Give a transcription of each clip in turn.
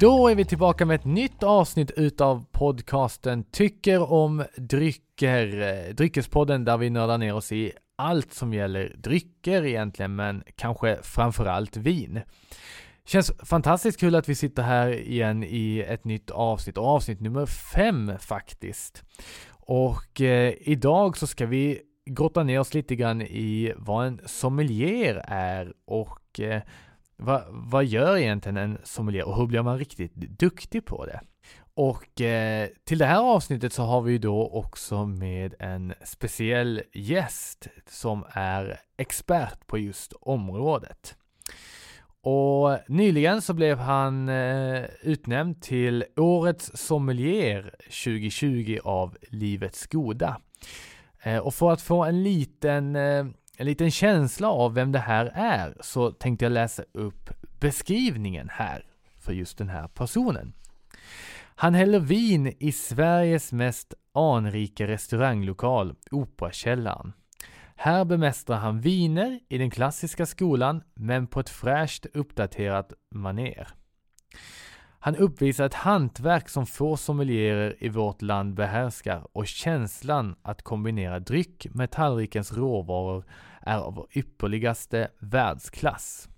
Då är vi tillbaka med ett nytt avsnitt utav podcasten Tycker om drycker. Eh, Dryckespodden där vi nördar ner oss i allt som gäller drycker egentligen, men kanske framförallt vin. Känns fantastiskt kul att vi sitter här igen i ett nytt avsnitt, och avsnitt nummer fem faktiskt. Och eh, idag så ska vi grotta ner oss lite grann i vad en sommelier är och eh, vad, vad gör egentligen en sommelier och hur blir man riktigt duktig på det? Och eh, till det här avsnittet så har vi då också med en speciell gäst som är expert på just området. Och nyligen så blev han eh, utnämnd till Årets sommelier 2020 av Livets Goda. Eh, och för att få en liten eh, en liten känsla av vem det här är så tänkte jag läsa upp beskrivningen här för just den här personen. Han häller vin i Sveriges mest anrika restauranglokal, Operakällaren. Här bemästrar han viner i den klassiska skolan, men på ett fräscht uppdaterat maner. Han uppvisar ett hantverk som få sommelierer i vårt land behärskar och känslan att kombinera dryck med tallrikens råvaror är av ypperligaste världsklass.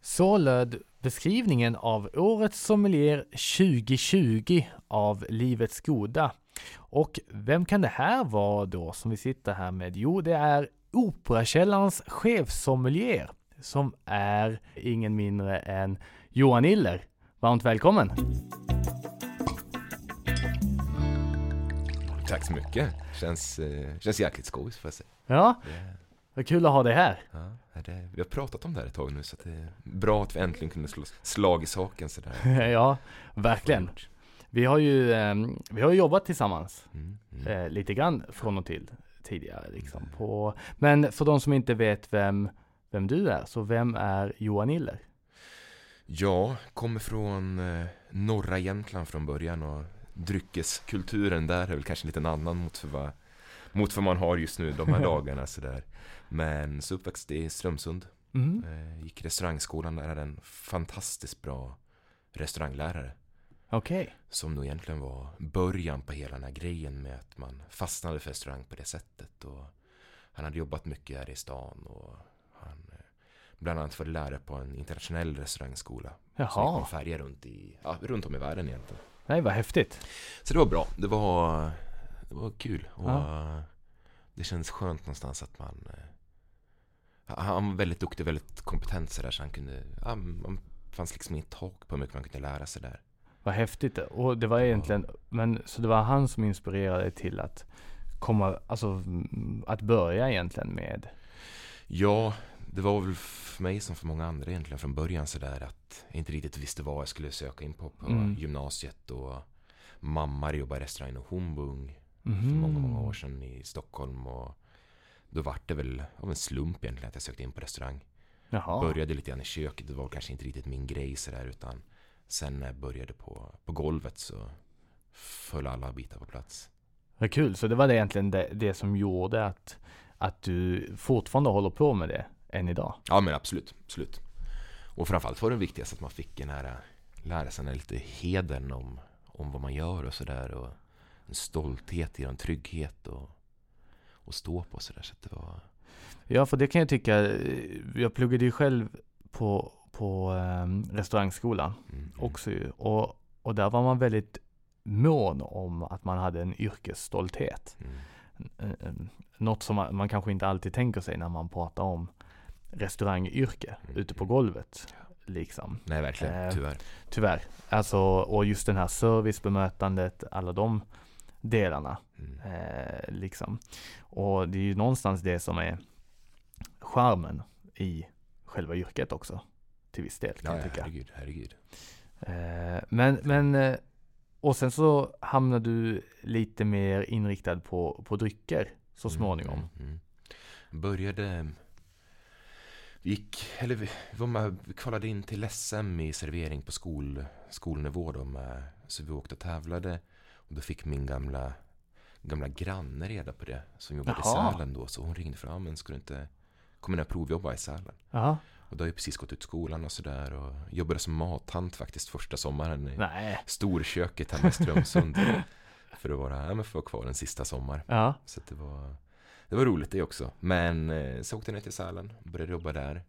Så löd beskrivningen av Årets sommelier 2020 av Livets Goda. Och vem kan det här vara då som vi sitter här med? Jo, det är Operakällarens chefsommelier som är ingen mindre än Johan Iller. Varmt välkommen! Tack så mycket. Känns, eh, känns jäkligt skojs får jag säga. Ja, Det, vad kul att ha dig här. ja, det, vi har pratat om det här ett tag nu så det är bra att vi äntligen kunde slå slag i saken sådär. ja, verkligen. Vi har ju, eh, vi har jobbat tillsammans Mm, mm. eh, lite grann från och till tidigare. Liksom, på, men för de som inte vet vem, vem du är, så vem är Johan Iller? Jag kommer från eh, norra Jämtland från början och dryckeskulturen där är väl kanske lite annan mot för vad, mot vad man har just nu de här dagarna sådär. Men så uppväxt i Strömsund. Mm. Eh, gick restaurangskolan där, hade en fantastiskt bra restauranglärare. Okej, Som nog egentligen var början på hela den här grejen med att man fastnade för restaurang på det sättet. Och han hade jobbat mycket här i stan och bland annat var lärare på en internationell restaurangskola. Jaha, man färja runt, i, ja, runt om i världen egentligen. nej vad häftigt. Så det var bra. Det var, det var kul. Och Ja. eh, det känns skönt någonstans att man eh, han var väldigt duktig, väldigt kompetent sådär så han kunde, ja, man fanns liksom inget tak på hur mycket man kunde lära sig där. Vad häftigt. Och det var egentligen, men så det var han som inspirerade dig till att komma, alltså att börja egentligen med Ja, det var väl för mig som för många andra egentligen från början sådär att jag inte riktigt visste vad jag skulle söka in på på Mm. gymnasiet och mamma jobbade i restaurang och hon var ung för Mhm. många, många år sedan i Stockholm och då var det väl av en slump egentligen att jag sökte in på restaurang. Jaha. Började lite grann i köket, det var kanske inte riktigt min grej sådär utan sen när jag började på, på golvet så föll alla bitar på plats. Vad kul. Så det var det egentligen det, det som gjorde att, att du fortfarande håller på med det än idag? Ja men absolut, absolut. Och framförallt var det viktigaste att man fick den här, lära sig lite hedern om, om vad man gör och sådär. Och en stolthet i en trygghet och, och stå på sådär. Så det var... Ja, för det kan jag tycka. Jag pluggade ju själv på, på um, restaurangskolan Mm, också ju. Och, och där var man väldigt mån om att man hade en yrkesstolthet. Mm. Något som man, man kanske inte alltid tänker sig när man pratar om restaurangyrke Mm. ute på golvet. Liksom. Nej verkligen, Eh, tyvärr. Tyvärr. Alltså, och just den här servicebemötandet, alla de delarna. Mm. Eh, liksom. Och det är ju någonstans det som är charmen i själva yrket också. Till viss del kan Ja, jag ja, tycka. herregud, herregud. Eh, men, men, eh, och sen så hamnar du lite mer inriktad på, på drycker så småningom. Mm, mm, mm. Började... Vi gick, eller vi, var med, vi kvalade in till SM i servering på skol, skolnivå då med, så vi åkte och tävlade. Och då fick min gamla, gamla granne reda på det, som jobbade Jaha. i Sälen då. Så hon ringde fram, men skulle inte komma ner och provjobba i Sälen? Ja, Och då har jag precis gått ut skolan och sådär och jobbade som mathant faktiskt första sommaren i nej, storköket hemma i Strömsund. för att vara, ja, men för att vara kvar en sista sommar. ja, Så det var Det var roligt det också Men eh, så åkte jag ner till Sälen Började jobba där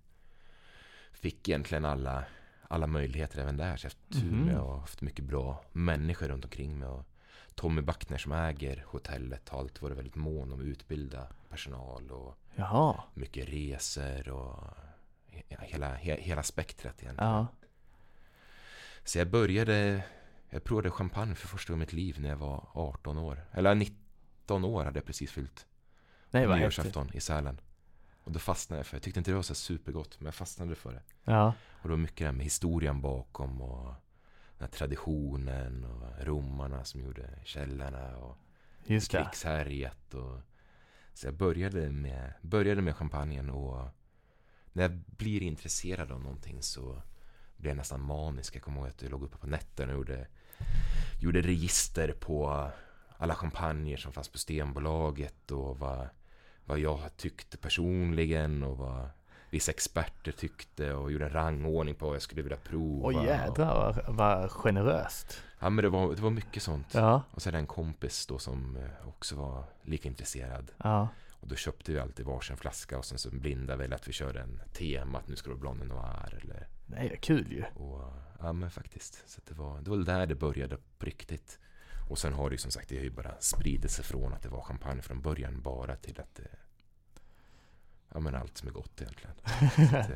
Fick egentligen alla Alla möjligheter även där Så jag har haft tur med och haft mycket bra Människor runt omkring mig och Tommy Backner som äger hotellet har alltid varit väldigt mån om att utbilda personal och jaha, mycket resor och he- hela, he, hela spektrat egentligen. ja, Så jag började, jag provade champagne för första gången i mitt liv när jag var 18 år. Eller 19 år hade jag precis fyllt. Nej vad nyårsafton i Sälen. Och då fastnade jag för jag tyckte inte det var så supergott, men jag fastnade för det. Ja, Och var mycket det här med historien bakom och den här traditionen och romarna som gjorde källorna och just det. krigshärjat. Och... Så jag började med, började med champagnen och när jag blir intresserad av någonting så blir jag nästan manisk. Jag kommer ihåg att jag låg uppe på nätterna och gjorde, gjorde register på alla champagner som fanns på Stenbolaget och vad, vad jag tyckte personligen och vad vissa experter tyckte och gjorde en rangordning på vad jag skulle vilja prova. Åh jädrar vad, vad generöst. Ja men det var, det var mycket sånt. Ja, Och jag en kompis då som eh, också var lika intresserad. ja, Och då köpte vi alltid varsin flaska och sen så blindade vi att vi körde en tema att nu ska det vara Blonde Noir eller nej vad kul ju. och ja men faktiskt. Så det var, det var där det började på riktigt. Och sen har det ju som sagt, det har ju bara spridit sig från att det var champagne från början bara till att det Ja men allt som är gott egentligen. Att, eh,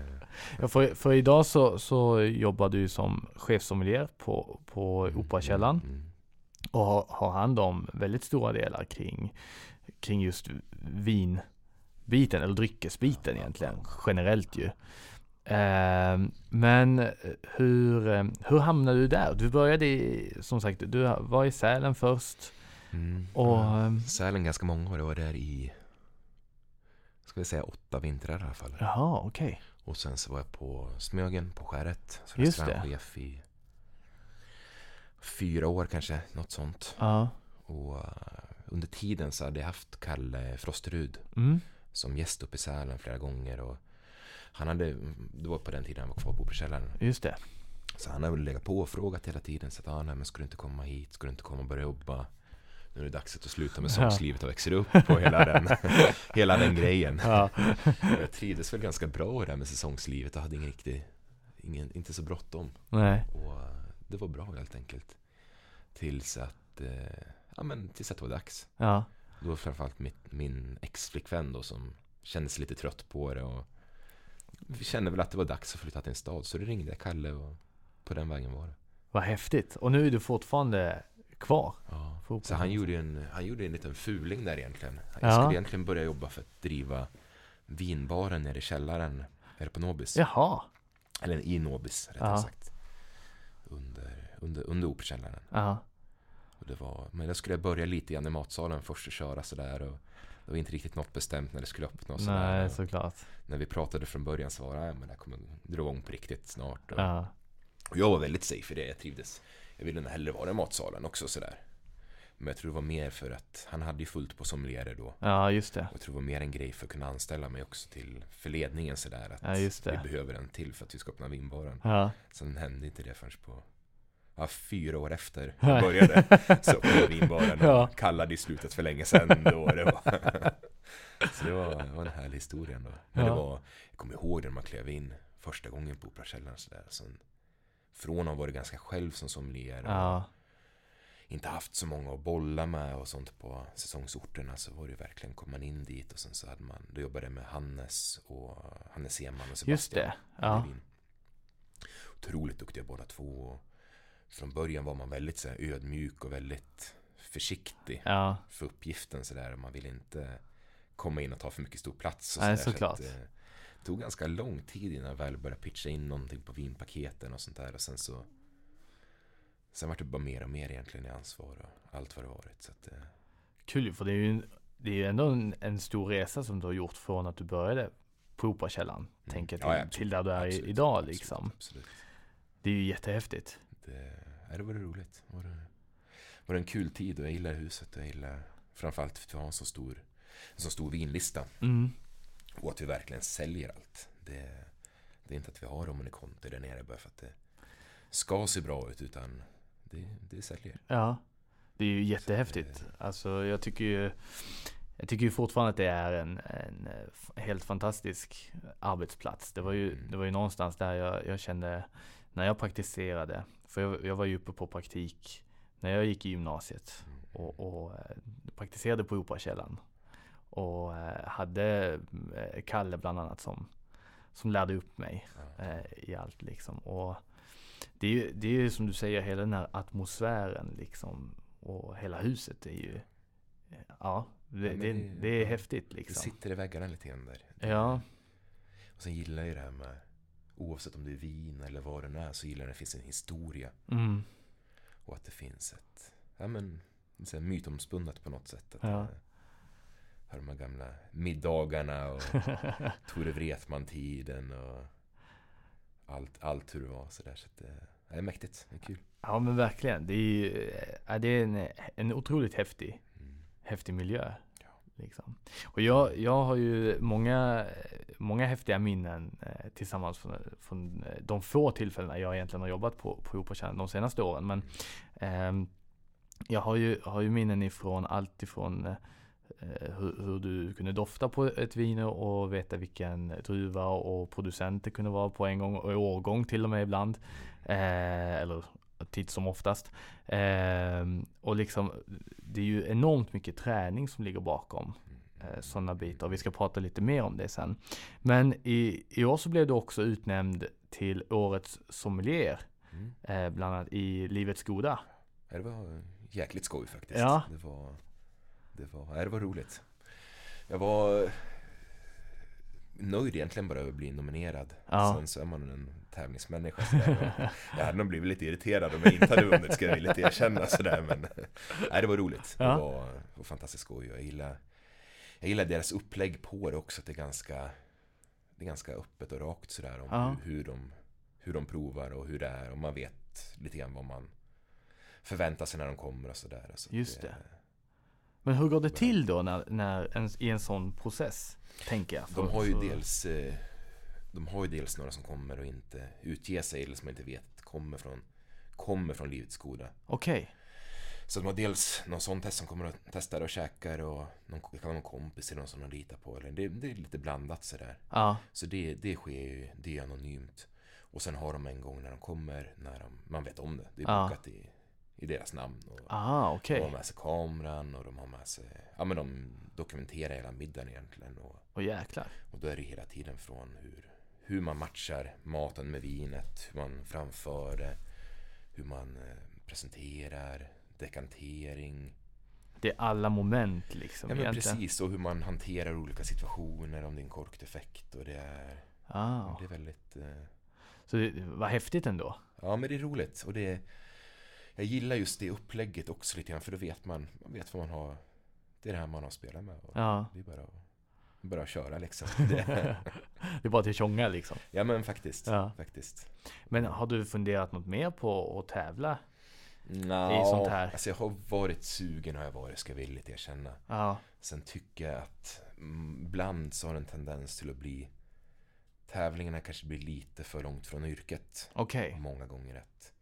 Ja, för, för idag så, så jobbar du som chefsommelier på, på mm, Operakällaren mm, mm. och har, har hand om väldigt stora delar kring, kring just vinbiten eller dryckesbiten egentligen generellt ju. Ehm, men hur, hur hamnade du där? Du började i, som sagt, du var i Sälen först Mm. och Ja. ehm, Sälen ganska många år, jag var där i Ska vi säga åtta vintrar i alla fall. jaha okej. Och sen så var jag på Smögen på Skäret som Just det. restaurangchef i fyra år kanske, något sånt. Ja. Och eh, under tiden så hade jag haft Kalle Frosterud Mm. som gäst uppe i Sälen flera gånger. Och han hade, det var på den tiden han var kvar på Operakällaren. Just det. Så han har väl legat på och frågat hela tiden. Så att, ah, nej, men ska du inte komma hit? Ska du inte komma och börja jobba? Nu är det dags att sluta med sångslivet och växer upp på hela den, hela den grejen. Ja. Jag trivdes väl ganska bra i det här med säsongslivet och hade ingen riktig, ingen, inte så bråttom. Nej. Och eh, det var bra helt enkelt. Tills att, eh, ja men tills att det var dags. Ja. Då var framförallt mitt, min ex-flickvän då som kände sig lite trött på det och vi kände väl att det var dags att flytta till en stad. Så då ringde jag Kalle och på den vägen var det. Vad häftigt. Och nu är du fortfarande kvar. Ja. Så han gjorde en, han gjorde en liten fuling där egentligen. Jag Ja. skulle egentligen börja jobba för att driva vinbaren nere i källaren. Här på Nobis. Jaha. Eller i Nobis rättare Ja. sagt. Under, under, under Operakällaren. Ja. Och det var, men då skulle jag börja lite grann i matsalen först och köra sådär. Och det var inte riktigt något bestämt när det skulle öppna och sådär. Nej, Och såklart. När vi pratade från början så var det, "Nej, men det kommer dra igång på riktigt snart. Och, Ja. och jag var väldigt safe i det, jag trivdes. Jag ville nog hellre vara i matsalen också sådär. Men jag tror det var mer för att han hade ju fullt på sommelierer då. Ja, just det. Och jag tror det var mer en grej för att kunna anställa mig också till för ledningen sådär. Att Ja, just det. vi behöver en till för att vi ska öppna vinbaren. Ja. Sen hände inte det förrän på ja, fyra år efter jag började. Så öppnade vinbaren och Ja. kallade i slutet för länge sedan. Då det var. Så det var, det var en härlig historia ändå. Men Ja. det var, jag kommer ihåg när man klev in första gången på Operakällaren sådär. Sen, från att ha varit ganska själv som sommelier och Ja. inte haft så många att bolla med och sånt på säsongsorterna så var det verkligen, kom man in dit och sen så hade man, då jobbade jag med Hannes och Hannes Seman och Sebastian. Just det. Ja. Otroligt duktiga båda två. Från början var man väldigt så ödmjuk och väldigt försiktig Ja. för uppgiften sådär. Man ville inte komma in och ta för mycket stor plats. Och Nej, så där, såklart. Så att, eh, tog ganska lång tid innan jag väl började pitcha in någonting på vinpaketen och sånt där. Och sen så... Sen var det bara mer och mer egentligen i ansvar och allt vad det varit. Så att, eh, Kul för det är ju, en- det är ju ändå en, en stor resa som du har gjort från att du började på Operakällaren, tänker till, Mm. Ja, till där du är absolut, idag absolut, liksom. Absolut. Det är ju jättehäftigt. Det, ja, det var roligt. Det var, det var en kul tid och jag gillar huset. och Jag gillar framförallt att vi har en så stor, en så stor vinlista. Mm. Och att vi verkligen säljer allt. Det, det är inte att vi har dem i konto där nere bara för att det ska se bra ut utan det, det säljer. Ja, det är ju jättehäftigt. Alltså jag tycker ju jag tycker ju fortfarande att det är en, en eh, helt fantastisk arbetsplats. Det var ju, Mm. det var ju någonstans där jag, jag kände när jag praktiserade, för jag, jag var ju uppe på praktik när jag gick i gymnasiet Mm. och, och eh, praktiserade på Operakällaren. Och eh, hade eh, Kalle bland annat som, som lärde upp mig eh, i allt liksom. Och det är ju det är ju som du säger, hela den här atmosfären liksom. Och hela huset är ju, ja, det, Ja, det, det- det är häftigt Det liksom. sitter i väggarna lite grann där. Ja, Och sen gillar jag ju det här med oavsett om det är vin eller vad det är så gillar jag att det finns en historia. mm, Och att det finns ett, ja men, mytomspunnet på något sätt. Att Ja. Har de här gamla middagarna och Tore Wretman-tiden och allt, allt hur det var sådär. Så att det, det är mäktigt, det är kul. ja men verkligen. Det är ju, ja, det är en, en otroligt häftig, Mm. häftig miljö. Ja. Liksom. Och jag, jag har ju många, många häftiga minnen eh, tillsammans från, från eh, de få tillfällena jag egentligen har jobbat på, på Operakällaren de senaste åren. Men ehm, jag har ju, har ju minnen ifrån allt ifrån eh, hur, hur du kunde dofta på ett vin och veta vilken druva och producent det kunde vara på en gång och årgång till och med ibland. Eh, eller titt som oftast. Eh, och liksom, det är ju enormt mycket träning som ligger bakom eh, sådana bitar. Vi ska prata lite mer om det sen. Men i, i år så blev du också utnämnd till årets sommelier. Mm. Eh, bland annat i Livets Goda. Det var jäkligt skoj faktiskt. Ja. Det var, det var, det var roligt. Jag var nöjd egentligen bara över att bli nominerad. Ja. Sen så är man en tävlingsmänniska. Sådär. Jag hade nog blivit lite irriterad om jag inte hade vunnit, ska jag vilja erkänna. Sådär. Men nej, det var roligt. Ja. Det var, det var fantastiskt skoj. Jag gillar, jag gillar deras upplägg på det också. Att det är ganska, det är ganska öppet och rakt sådär om Ja. hur, hur, de, hur de provar och hur det är. Och man vet lite grann vad man förväntar sig när de kommer och sådär. Så Just det. Men hur går det till då när, när en, i en sån process? Tänker jag. De har ju dels eh, De har ju dels några som kommer och inte utger sig eller som man inte vet kommer från Kommer från Livets Goda Okej. Så de har dels någon sån test som kommer och testar och käkar och någon, det kan vara någon kompis eller någon som de litar på eller det, det är lite blandat sådär Ja. Så det, det sker ju, det är anonymt Och sen har de en gång när de kommer när de, Man vet om det, det är Ja. bokat i, i deras namn och Aha, okej. De har med sig kameran och de har med sig Ja men de dokumenterar hela middagen egentligen och Och jäklar. och då är det hela tiden från hur, hur man matchar maten med vinet, hur man framför det, hur man eh, presenterar, dekantering. Det är alla moment liksom Ja men egentligen. precis, och hur man hanterar olika situationer, om det är en korkdefekt och det är, Ah. det är väldigt... Eh, Så det var häftigt ändå. ja men det är roligt och det jag gillar just det upplägget också lite grann för då vet man, man vet vad man har, det är det här man har spelat med. Och Ja. Det är bara att, bara att köra liksom. Det, är bara till tjonga liksom. ja men faktiskt, Ja. faktiskt. Men har du funderat något mer på att tävla? Nå, i sånt här? Alltså jag har varit sugen har jag varit, ska jag villigt erkänna. Ja. Sen tycker jag att mm, ibland så har det en tendens till att bli Tävlingarna kanske blir lite för långt från yrket. Okej. Många gånger att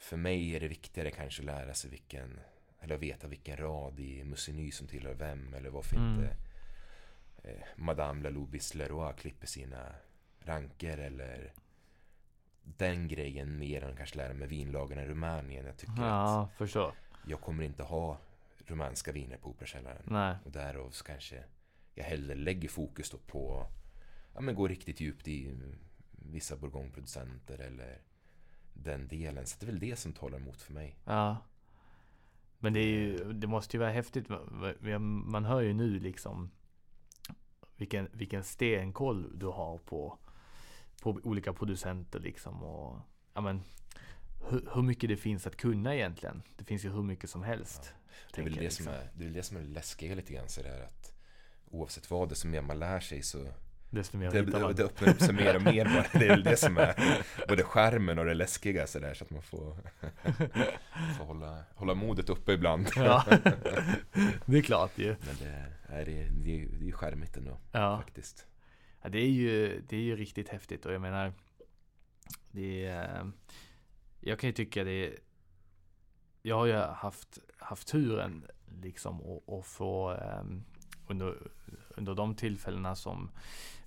För mig är det viktigare kanske att lära sig vilken Eller veta vilken rad i Musseny som tillhör vem eller varför Mm. inte eh, Madame Lalou Bisleroy klipper sina ranker eller den grejen mer än kanske lära mig vinlagarna i Rumänien. Jag tycker att Ja, förstår. jag kommer inte ha rumänska viner på Operakällaren. Nej. Och därav så kanske jag hellre lägger fokus då på ja, men gå riktigt djupt i vissa bourgogneproducenter eller den delen. Så det är väl det som talar emot för mig. Ja. Men det är ju, det måste ju vara häftigt. Man hör ju nu liksom vilken, vilken stenkoll du har på, på olika producenter liksom och ja men hur, hur mycket det finns att kunna egentligen. Det finns ju hur mycket som helst. Det är väl det, jag, som liksom. är, det är väl det som är läskiga lite grann sådär att oavsett vad, desto mer man lär sig så Desto mer det, man. det öppnar upp sig mer och mer bara. Det är väl det som är både skärmen och det läskiga sådär så att man får, får hålla, hålla modet uppe ibland. Ja, det är klart ju. Men det, är, det, det, är ju- det är skärmigt ändå Ja. faktiskt. Ja, det är ju, det är ju riktigt häftigt och jag menar det är, Jag kan ju tycka det är, Jag har ju haft, haft turen liksom och få ehm, under, under de tillfällena som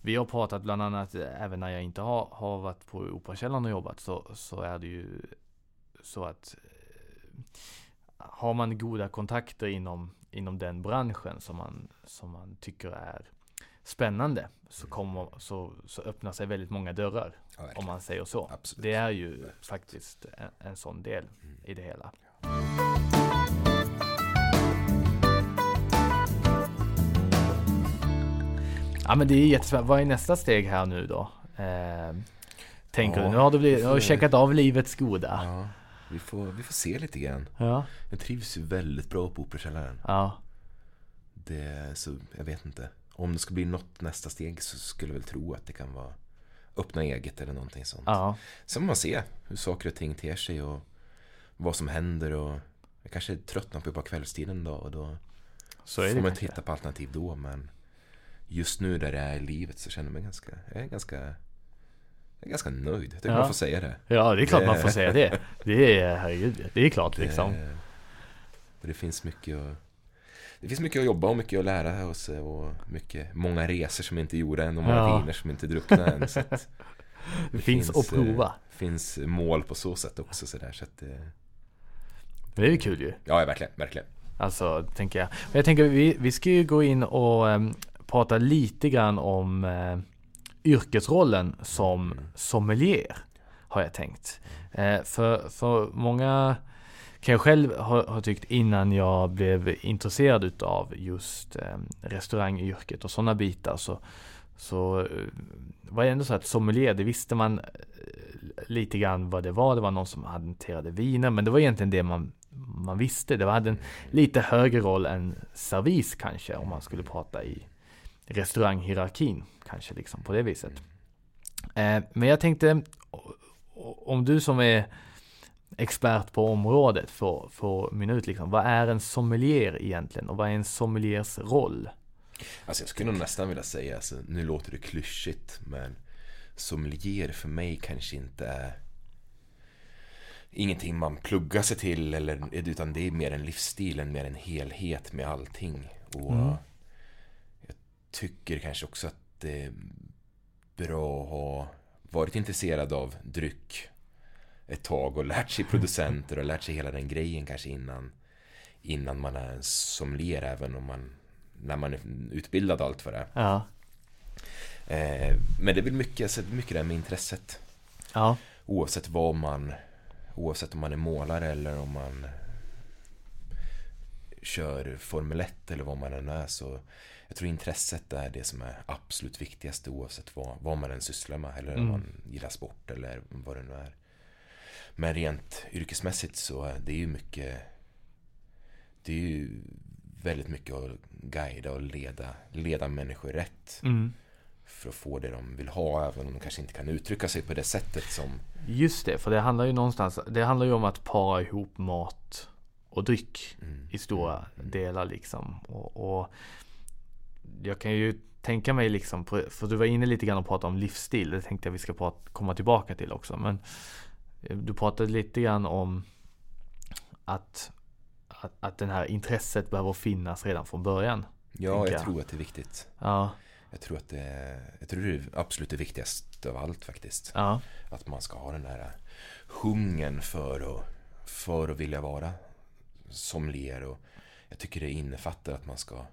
vi har pratat bland annat även när jag inte har, har varit på Operakällaren och jobbat så, så är det ju så att eh, har man goda kontakter inom, inom den branschen som man, som man tycker är spännande så, kommer, så, så öppnar sig väldigt många dörrar Ja, om man säger så. Absolut. Det är ju Absolut. faktiskt en, en sån del Mm. i det hela. Ja men det är jättespännande. Vad är nästa steg här nu då? Eh, tänker Ja, du? Nu har du, blivit, har du checkat av livets goda. Ja, vi får, vi får se lite grann. Ja. Jag trivs ju väldigt bra på Operakällaren. Ja. Det, så jag vet inte. Om det ska bli något nästa steg så skulle jag väl tro att det kan vara öppna eget eller någonting sånt. Ja. Sen får man se hur saker och ting ter sig och vad som händer och jag kanske tröttnar på bara kvällstiden då och då Så är får man kanske. titta på alternativ då men just nu där jag är i livet så känner jag mig ganska, jag är ganska, jag är ganska nöjd. Jag tycker Ja. man får säga det. Ja det är klart Det- man får säga det. Det är herregud. Det är klart liksom. Det, och det finns mycket att, det finns mycket att jobba och mycket att lära så, och mycket, många resor som inte är gjorda än och många Ja. viner som inte är druckna än. Så att Det finns att prova. eh, finns mål på så sätt också så där, så att, eh, Det är ju kul ju. ja, verkligen, verkligen. Alltså, tänker jag. Men jag tänker, vi, vi ska ju gå in och em, prata lite grann om eh, yrkesrollen som Mm. sommelier. Har jag tänkt. Eh, för, för många kan jag själv ha, ha tyckt innan jag blev intresserad utav just eh, restaurangyrket och sådana bitar så, så eh, var det ändå så att sommelier, det visste man eh, lite grann vad det var. Det var någon som hanterade viner, men det var egentligen det man, man visste. Det hade en lite högre roll än servis kanske, om man skulle prata i restauranghierarkin, kanske liksom på det viset. Eh, men jag tänkte, om du som är expert på området får, får mynna ut liksom, vad är en sommelier egentligen och vad är en sommeliers roll? Alltså jag skulle nog nästan vilja säga, alltså, nu låter det klyschigt men sommelier för mig kanske inte är ingenting man pluggar sig till eller, utan det är mer en livsstil, en, mer en helhet med allting. Och Mm. Tycker kanske också att det är bra att ha varit intresserad av dryck ett tag och lärt sig producenter och lärt sig hela den grejen kanske innan innan man är en sommelier även om man när man är utbildad allt vad det. Ja, Eh, men det är väl mycket, mycket det här med intresset. ja, Oavsett vad man Oavsett om man är målare eller om man Kör Formel 1 eller vad man än är så Jag tror intresset är det som är absolut viktigast oavsett vad, vad man än sysslar med eller om Mm. man gillar sport eller vad det nu är. Men rent yrkesmässigt så är det ju mycket Det är ju väldigt mycket att guida och leda, leda människor rätt mm. för att få det de vill ha även om de kanske inte kan uttrycka sig på det sättet som Just det, för det handlar ju någonstans, det handlar ju om att para ihop mat och dryck mm, i stora mm, delar liksom. Och, och jag kan ju tänka mig liksom, på, för du var inne lite grann och pratade om livsstil, det tänkte jag vi ska prata, komma tillbaka till också. Men eh, du pratade lite grann om att, att, att den här intresset behöver finnas redan från början. Ja, jag jag. tror att det är viktigt. Ja, Jag tror att det är, jag tror det är absolut det viktigaste av allt faktiskt. ja, Att man ska ha den där hungern för att, för att vilja vara sommelier. Och jag tycker det innefattar att man ska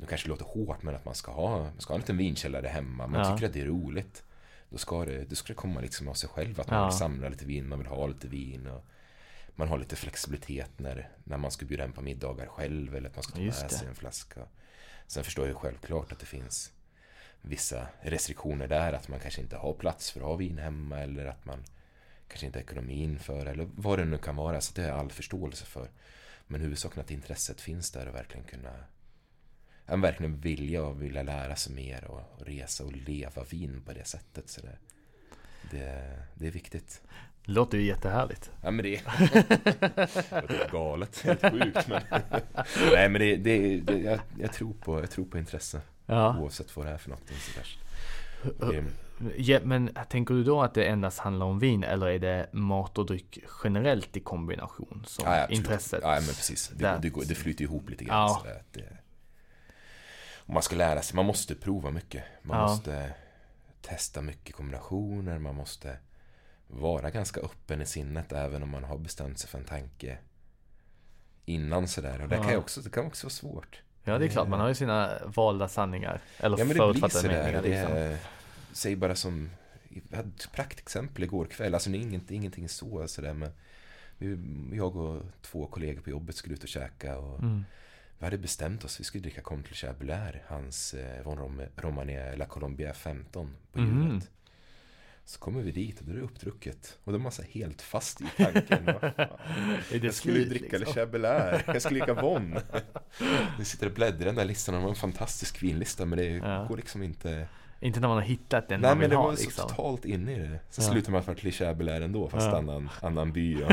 nu kanske det låter hårt men att man ska ha, man ska ha en liten vinkällare hemma. Man Ja. tycker att det är roligt. Då ska det, då ska det komma liksom av sig själv att man Ja. vill samla lite vin, man vill ha lite vin. Och man har lite flexibilitet när, när man ska bjuda hem på middagar själv eller att man ska ta Just med det. sig en flaska. Sen förstår jag självklart att det finns vissa restriktioner där, att man kanske inte har plats för att ha vin hemma eller att man kanske inte har ekonomin för eller vad det nu kan vara. Så det har jag all förståelse för. Men huvudsaken att intresset finns där och verkligen kunna ja, verkligen vilja och vilja lära sig mer och, och resa och leva vin på det sättet. Så det, det, det är viktigt. Det låter ju jättehärligt. Ja men det är galet, helt sjukt men Nej men det, det, det jag, jag, tror på, jag tror på intresse ja. Oavsett vad det är för någonting sådär. Det, Ja, men tänker du då att det endast handlar om vin eller är det mat och dryck generellt i kombination som ja, ja, intresset? Ja, men precis. Det, det, det flyter ihop lite grann. Ja. Sådär, det, och man ska lära sig, man måste prova mycket. Man ja. måste testa mycket kombinationer, man måste vara ganska öppen i sinnet även om man har bestämt sig för en tanke innan sådär. Och det, kan, också, det kan också vara svårt. Ja, det är klart. Man har ju sina valda sanningar. Eller ja, men det blir sådär. Meningar, liksom säg bara som, jag hade ett praktexempel igår kväll, alltså det är inget, ingenting så sådär men jag och två kollegor på jobbet skulle ut och käka och mm. Vi hade bestämt oss, vi skulle dricka Comte Chabelair, hans eh, Von Romane La Colombia 15 på hjulet. Mm. Så kommer vi dit och då är det uppdrucket. Och då är man så helt fast i tanken. jag skulle ju dricka liksom. Le Chabelair. Jag skulle dricka Von. Vi sitter och bläddrar i den där listan. De har en fantastisk vinlista. Men det ja. går liksom inte. Inte när man har hittat den Nej, man vill men det ha, var så liksom. totalt inne i det. Så ja. slutar man för att Chabelair ändå. Fast ja. annan, annan by och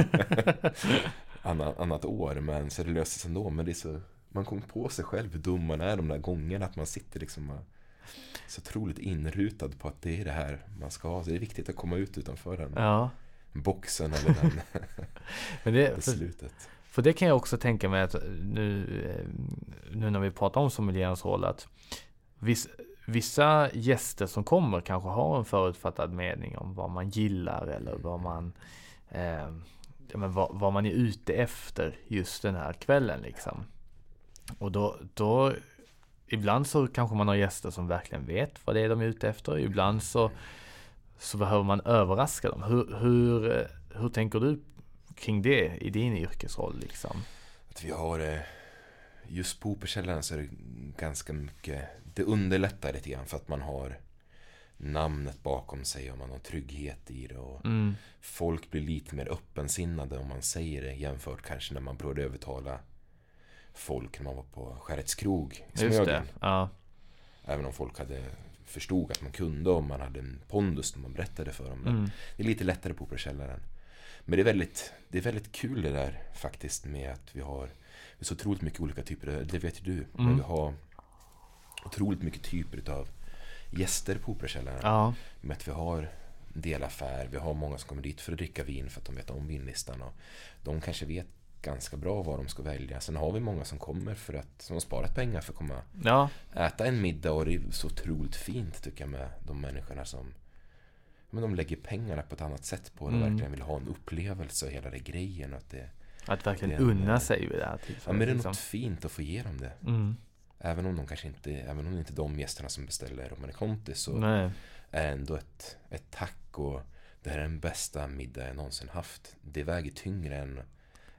annan, annat år. Men så det löses ändå. Men det är så. Man kommer på sig själv hur dum man är de där gångerna. Att man sitter liksom så otroligt inrutad på att det är det här man ska ha. Så det är viktigt att komma ut utanför den ja. boxen eller den Men det, beslutet. För, för, det kan jag också tänka mig att nu, eh, nu när vi pratar om sommelierens roll att viss, vissa gäster som kommer kanske har en förutfattad mening om vad man gillar eller vad man eh, men vad, vad, man är ute efter just den här kvällen liksom. Och då, då ibland så kanske man har gäster som verkligen vet vad det är de är ute efter. Ibland så, så behöver man överraska dem. Hur, hur, hur tänker du kring det i din yrkesroll? Liksom? Att vi har eh, just på Operakällaren så är det ganska mycket Det underlättar lite grann för att man har namnet bakom sig och man har trygghet i det. Och mm. Folk blir lite mer öppensinnade om man säger det jämfört kanske när man började övertala folk när man var på Skärets krog i Smögen. Ja. Även om folk hade förstod att man kunde och man hade en pondus när man berättade för dem. Mm. Det är lite lättare på Operakällaren. Men det är, väldigt, det är väldigt kul det där faktiskt med att vi har så otroligt mycket olika typer, det vet ju du, mm. men vi har otroligt mycket typer av gäster på Operakällaren. Ja. Med att vi har delaffär, vi har många som kommer dit för att dricka vin för att de vet om vinlistan. Och de kanske vet ganska bra vad de ska välja. Sen har vi många som kommer för att som har sparat pengar för att komma ja. äta en middag och det är så otroligt fint tycker jag med de människorna som men de lägger pengarna på ett annat sätt på det och mm. verkligen vill ha en upplevelse och hela det grejen. Att, det, att verkligen det unna sig vid det här tillfället. Ja men det är liksom. något fint att få ge dem det. Mm. Även om de kanske inte, även om det inte är de gästerna som beställer Romane Conti så Nej. är det ändå ett, ett tack och det här är den bästa middag jag någonsin haft. Det väger tyngre än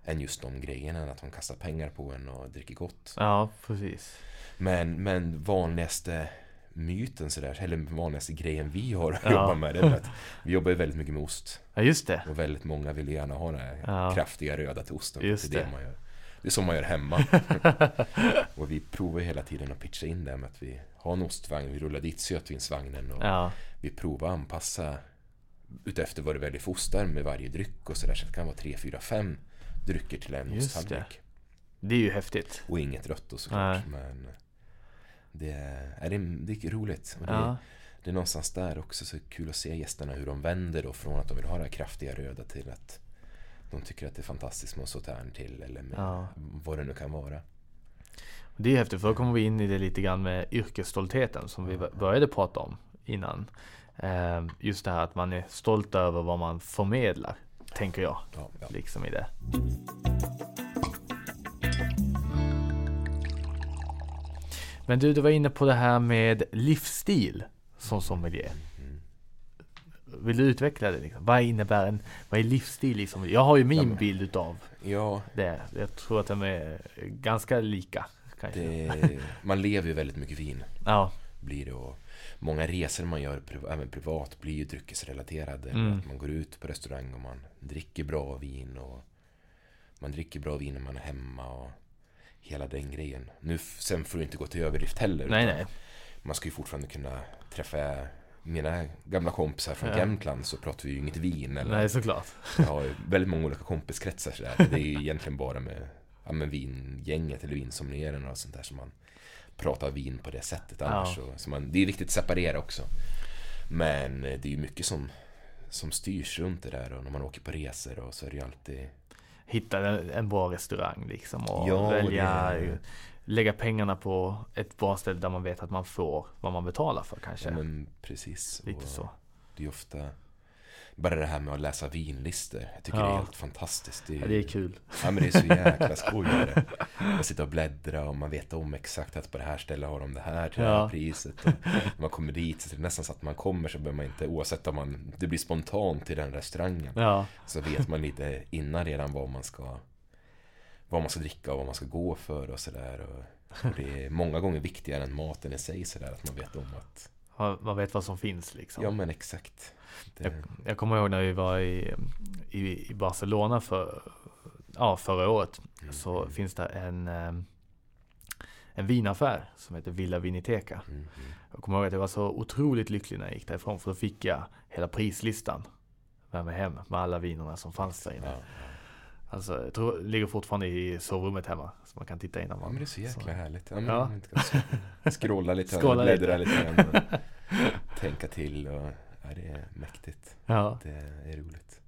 än just de grejerna, att de kastar pengar på en och dricker gott. Ja, precis. Men, men vanligaste myten sådär, eller vanligaste grejen vi har att ja. jobba med det är att vi jobbar ju väldigt mycket med ost. Ja, just det. Och väldigt många vill gärna ha den här ja. kraftiga röda till osten. Just det. Är det, man gör. det är som man gör hemma. och vi provar hela tiden att pitcha in det med att vi har en ostvagn, vi rullar dit sötvinsvagnen och ja. vi provar att anpassa utefter vad du väljer för ostar med varje dryck och sådär. Så det kan vara tre, fyra, fem drycker till en osttallrik. Det. det är ju häftigt. Och inget rött då såklart. Nej. Men det är, det, det är roligt. Det, ja. det är någonstans där också så kul att se gästerna hur de vänder då från att de vill ha det här kraftiga röda till att de tycker att det är fantastiskt med sautern till eller med ja. vad det nu kan vara. Det är häftigt för då kommer vi in i det lite grann med yrkesstoltheten som vi började prata om innan. Eh, just det här att man är stolt över vad man förmedlar tänker jag. Ja, ja. Liksom i det. Men du, du var inne på det här med livsstil som sommelier. Mm. Vill du utveckla det? Liksom? Vad innebär en vad är livsstil? Liksom? Jag har ju min ja, bild utav ja. det. Jag tror att de är ganska lika. Det, man lever ju väldigt mycket vin. Ja, Blir det och många resor man gör även privat blir ju dryckesrelaterade. Mm. Att man går ut på restaurang och man dricker bra vin och man dricker bra vin när man är hemma och hela den grejen. Nu, sen får du inte gå till överdrift heller. nej nej. Man ska ju fortfarande kunna träffa mina gamla kompisar från Ja. Jämtland så pratar vi ju inget vin. Eller, Nej, såklart. Jag har väldigt många olika kompiskretsar sådär. Det är ju egentligen bara med, ja, med vingänget eller vinsommelieren och sånt där som man pratar vin på det sättet. Annars Ja. så, så man, det är viktigt att separera också. Men eh, det är ju mycket som, som styrs runt det där och när man åker på resor och så är det ju alltid Hitta en, en bra restaurang liksom och Ja, välja, det- lägga pengarna på ett bra ställe där man vet att man får vad man betalar för kanske. Ja men precis. Lite Och så. Det är ofta bara det här med att läsa vinlistor. Jag tycker det Ja. är helt fantastiskt. Det är, Ja, det är kul. Ja men det är så jäkla skoj. är det. Att sitta och bläddra och man vet om exakt att på det här stället har de det här till det Ja. här priset. Och när man kommer dit så är det nästan så att man kommer så behöver man inte, oavsett om man, det blir spontant till den restaurangen. Ja, Så vet man lite innan redan vad man ska vad man ska dricka och vad man ska gå för och sådär. Och, och det är många gånger viktigare än maten i sig sådär. Att man vet om att, man vet vad som finns liksom. ja men exakt. Det, Jag kommer ihåg när vi var i, i, i Barcelona för, ja, förra året. Mm, Så finns det en, eh, en vinaffär som heter Villa Viniteca. mm, mm. Jag kommer ihåg att jag var så otroligt lycklig när jag gick därifrån. För då fick jag hela prislistan med mig hem med alla vinerna som fanns där inne. Ja, ja. Alltså, jag tror ligger fortfarande i sovrummet hemma. Så man kan titta innan Ja man... men det är så jäkla härligt. Ja, Ja. man kan sk- scrolla lite, Scrolla bläddra lite. lite, grann och tänka till och ja, det är mäktigt. Ja, Det är roligt.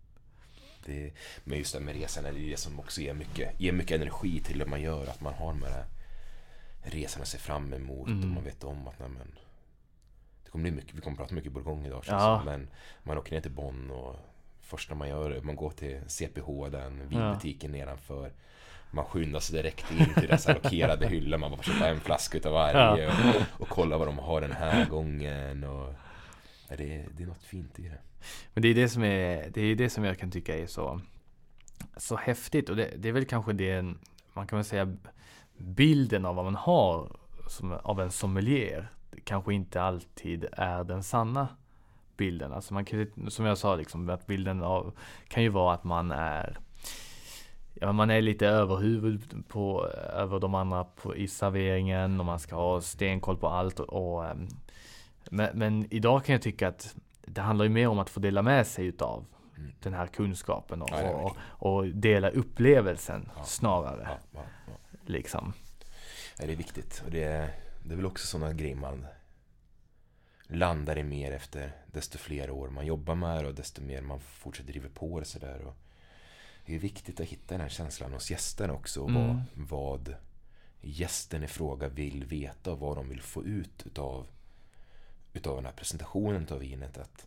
Det, men just det med resan är det som också ger mycket, ger mycket energi till det man gör. Att man har de här resorna att se fram emot Mm. och man vet om att nej, men, det kommer bli mycket, vi kommer prata mycket Bourgogne idag Ja. som. Men man åker ner till Bonn och första man gör man går till CPH, den vinbutiken nedanför. Man skyndar sig direkt in till dessa allokerade hyllor. Man bara får köpa en flaska utav varje och, och kolla vad de har den här gången. Och, ja, det, är, det är något fint i det. men det är det som är, det är det som jag kan tycka är så, så häftigt. Och det, det är väl kanske det, man kan väl säga bilden av vad man har som, av en sommelier. Det kanske inte alltid är den sanna bilden. Alltså man kan, som jag sa, liksom, att bilden av, kan ju vara att man är Ja, man är lite överhuvud på, över de andra på, i serveringen och man ska ha stenkoll på allt. Och, och, ehm, men, men idag kan jag tycka att det handlar ju mer om att få dela med sig utav Mm. den här kunskapen och, Ja, och, och dela upplevelsen Ja. snarare. Ja. Liksom. Det är viktigt. Och det är, det är väl också sådana grejer man landar i mer efter desto fler år man jobbar med det och desto mer man fortsätter driva på det sådär. Och Det är viktigt att hitta den här känslan hos gästen också. Och Mm. vad, vad gästen i fråga vill veta och vad de vill få ut utav, utav den här presentationen av vinet. Att